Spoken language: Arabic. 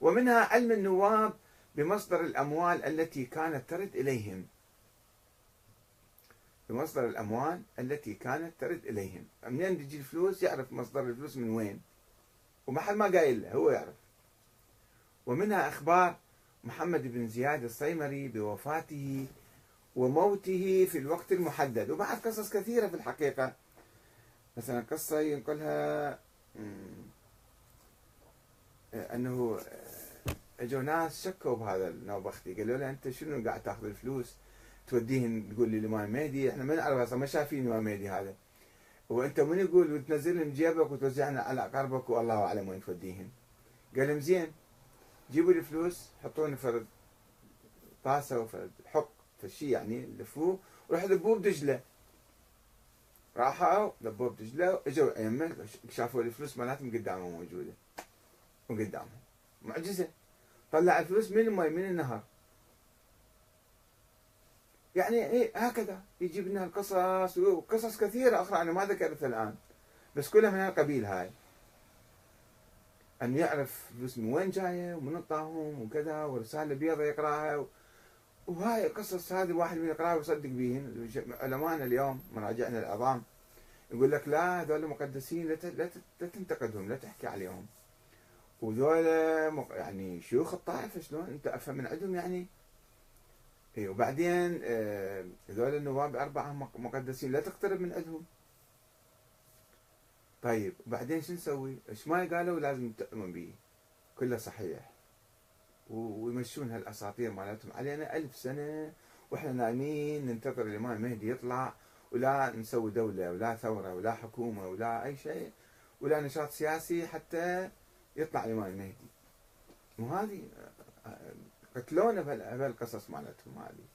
ومنها علم النواب بمصدر الأموال التي كانت ترد إليهم. بمصدر الأموال التي كانت ترد إليهم. منين تجي الفلوس؟ يعرف مصدر الفلوس من وين. وما حد ما قايل له هو يعرف. ومنها أخبار محمد بن زياد الصيمري بوفاته وموته في الوقت المحدد. وبعد قصص كثيرة في الحقيقة. مثلا قصة ينقلها أنه أجوا ناس شكوا بهذا النوبختي. قالوا له أنت شنو قاعد تأخذ الفلوس؟ توديهن تقول لي الامام مهدي. إحنا ما نعرف أصلا ما شايفين الامام مهدي هذا. وأنت من يقول وتنزلهم جيبك وتوزعنا على اقاربك والله أعلم وين توديهن. قال لهم زين جيبوا لي فلوس حطوني فرد طاسة وفرد حق فشي يعني لفوه وراح ذبوه بدجلة. راحوا ذبوه بدجلة اجوا ايمه شافوا الفلوس مالتهم قدامهم موجودة. وقدامهم معجزة. طلع الفلوس من الماء من النهر. يعني إيه هكذا. يجيب لنا القصص وقصص كثيرة أخرى أنا ما ذكرتها الآن. بس كلها من هالقبيل هاي. أن يعرف فلوس من وين جاية ومن طاهم وكذا ورسالة بيضة يقراها. وهاي القصص هذه واحد من يقراها ويصدق بيهن. علمائنا اليوم مراجعنا العظام يقول لك لا هذول مقدسين لا تنتقدهم لا تحكي عليهم. وذول يعني شيوخ الطائفة شلون؟ أنت أفهم من عندهم يعني؟ اي وبعدين آه، هذول النواب أربعة مقدسين. لا تقترب من عندهم. طيب وبعدين شو نسوي؟ إيش ما قالوا لازم تؤمن به. كله صحيح. ويمشون هالأساطير مالتهم. علينا ألف سنة وإحنا نايمين ننتظر الإمام المهدي يطلع ولا نسوي دولة ولا ثورة ولا حكومة ولا أي شيء ولا نشاط سياسي حتى يطلع الإمام المهدي مو هذه قتلونا بهالقصص مالتهم هذه.